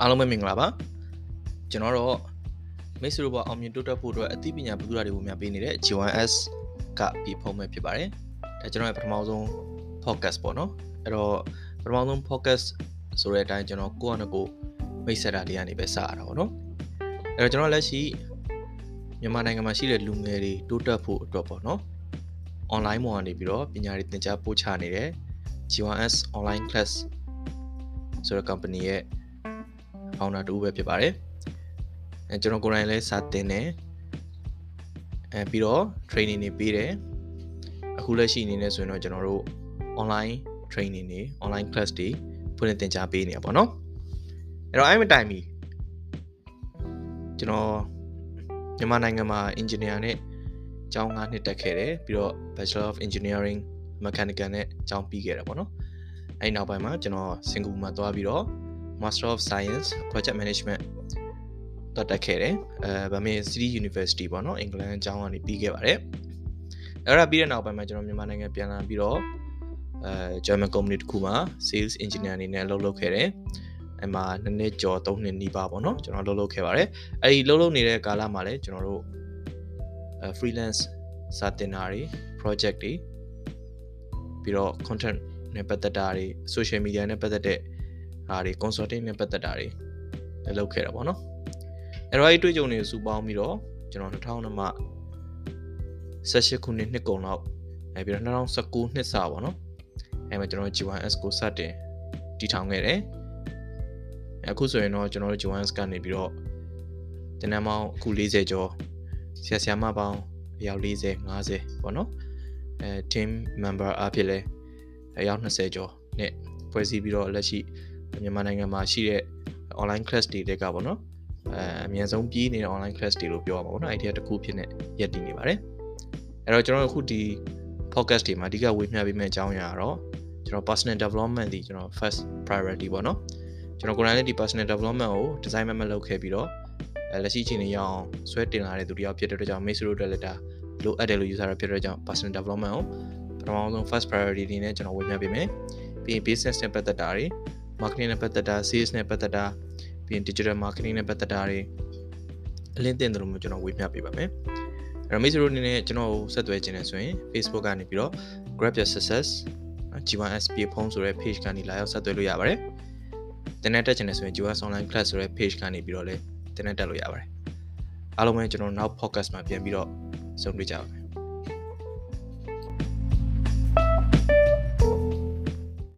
အားလုံးပဲမင်္ဂလာပါကျွန်တော်တော့မိတ်ဆွေတို့ဘအောင်မြင်တိုးတက်ဖို့အတွက်အသိပညာဗဟုသုတတွေကိုများပေးနေတဲ့ G1S ကပြီးဖုံးမဲ့ဖြစ်ပါတယ်ဒါကျွန်တော်ရဲ့ပထမဆုံး podcast ပေါ့နော်အဲ့တော့ပထမဆုံး podcast ဆိုတဲ့အတိုင်းကျွန်တော်ကိုယ့်အနကိုမိတ်ဆက်တာလေးကနေပဲစရတာပေါ့နော်အဲ့တော့ကျွန်တော်လက်ရှိမြန်မာနိုင်ငံမှာရှိတဲ့လူငယ်တွေတိုးတက်ဖို့အတွက်ပေါ့နော် online ပေါ်ကနေပြီးတော့ပညာတွေသင်ကြားပို့ချနေတဲ့ G1S online class ဆိုတဲ့ company ရဲ့ founder တူပဲဖြစ်ပါတယ်အဲကျွန်တော်ကိုယ်တိုင်လည်းစာသင်တယ်အဲပြီးတော့ training တွေပေးတယ်အခုလက်ရှိအနေနဲ့ဆိုရင်တော့ကျွန်တော်တို့ online training တွေ online class တွေဖွင့်သင်ကြားပေးနေရပါတော့အဲ့တော့အဲ့မတိုင်မီကျွန်တော်မြန်မာနိုင်ငံမှာ engineer နဲ့ကျောင်း9နှစ်တက်ခဲ့တယ်ပြီးတော့ Bachelor of Engineering Mechanical နဲ့ကျောင်းပြီးခဲ့တာပေါ့နော်အဲ့နောက်ပိုင်းမှာကျွန်တော်စင်ကာပူမှာသွားပြီးတော့ Master of Science Project Management တော့တက်ခဲ့တယ်အဲဗမေ City University ပေါ့နော်အင်္ဂလန်အကြောင်းကနေပြီးခဲ့ပါတယ်အဲ့ဒါပြီးတဲ့နောက်ပိုင်းမှာကျွန်တော်မြန်မာနိုင်ငံပြန်လာပြီးတော့အဲ German company တစ်ခုမှာ Sales Engineer အနေနဲ့အလုပ်လုပ်ခဲ့တယ်အဲ့မှာနှစ်နှစ်ကျော်၃နှစ်နီးပါးပေါ့နော်ကျွန်တော်လုပ်လုပ်ခဲ့ပါတယ်အဲ့ဒီလုပ်လုပ်နေတဲ့ကာလမှာလည်းကျွန်တော်တို့အဲ freelance စာတင်တာတွေ project တွေပြီးတော့ content နဲ့ပတ်သက်တာတွေ social media နဲ့ပတ်သက်တဲ့ ဟာတွေ consulting နဲ့ပတ်သက်တာတွေလည်းလုပ်ခဲ့တာပေါ့နော်အဲ့တော့အဲ့တွေ့ကြုံတွေကိုစုပေါင်းပြီးတော့ကျွန်တော်2000မှာ18ခုနှစ်နှစ်ကုန်လောက်အဲပြီးတော့2019နှစ်စာပေါ့နော်အဲမှာကျွန်တော် G1S ကိုစတင်တည်ထောင်ခဲ့တယ်အခုဆိုရင်တော့ကျွန်တော်တို့ G1S ကနေပြီးတော့တင်နန်းပေါင်းအခု40ကျော်ဆရာဆရာမပေါင်းအယောက်40 50ပေါ့နော်အဲ team member အဖြစ်လဲအယောက်20ကျော်နဲ့ဖွဲ့စည်းပြီးတော့လက်ရှိ မြန်မာနိုင်ငံမှာရှိတဲ့ online class တွေတက်ကပေါ့နော်အဲအများဆုံးပြီးနေတဲ့ online class တွေလို့ပြောရမှာပေါ့နော်အဲ့ဒီတစ်ခုဖြစ်နေရက်တည်နေပါတယ်အဲ့တော့ကျွန်တော်အခုဒီ podcast တွေမှာအဓိကဝေမျှပေးမယ့်အကြောင်းအရာကတော့ကျွန်တော် personal development ဒီကျွန်တော် first priority ပေါ့နော်ကျွန်တော်ကိုယ်တိုင်လည်းဒီ personal development ကို design မမလုပ်ခဲ့ပြီးတော့အဲလက်ရှိအချိန်လေးရအောင်ဆွဲတင်လာတဲ့သူတယောက်ဖြစ်တဲ့အတွက်ကြောင့် miss တို့အတွက်လည်းဒါလိုအပ်တယ်လို့ယူဆရဖြစ်တဲ့အတွက်ကြောင့် personal development ကိုပထမဆုံး first priority အနေနဲ့ကျွန်တော်ဝေမျှပေးမယ်ပြီးရင် business နဲ့ပတ်သက်တာတွေ marketing နဲ့ပတ်သက်တာ sales နဲ့ပတ်သက်တာပြီးရင် digital marketing နဲ့ပတ်သက်တာတွေအလင်းတင်တယ်လို့မျိုးကျွန်တော်ဝေမျှပေးပါမယ်အဲ့တော့မိတ်ဆွေတို့အနေနဲ့ကျွန်တော်ကိုဆက်သွယ်ခြင်းနဲ့ဆိုရင် Facebook ကနေပြီးတော့ Grab Your Success G1SP ဖုန်းဆိုတဲ့ page ကနေလာရောက်ဆက်သွယ်လို့ရပါတယ်တင်တဲ့တက်ခြင်းနဲ့ဆိုရင် G1 online class ဆိုတဲ့ page ကနေပြီးတော့လည်းတင်တဲ့တက်လို့ရပါတယ်အားလုံးပဲကျွန်တော်နောက် podcast မှာပြန်ပြီးတော့ဆုံတွေ့ကြပါမယ်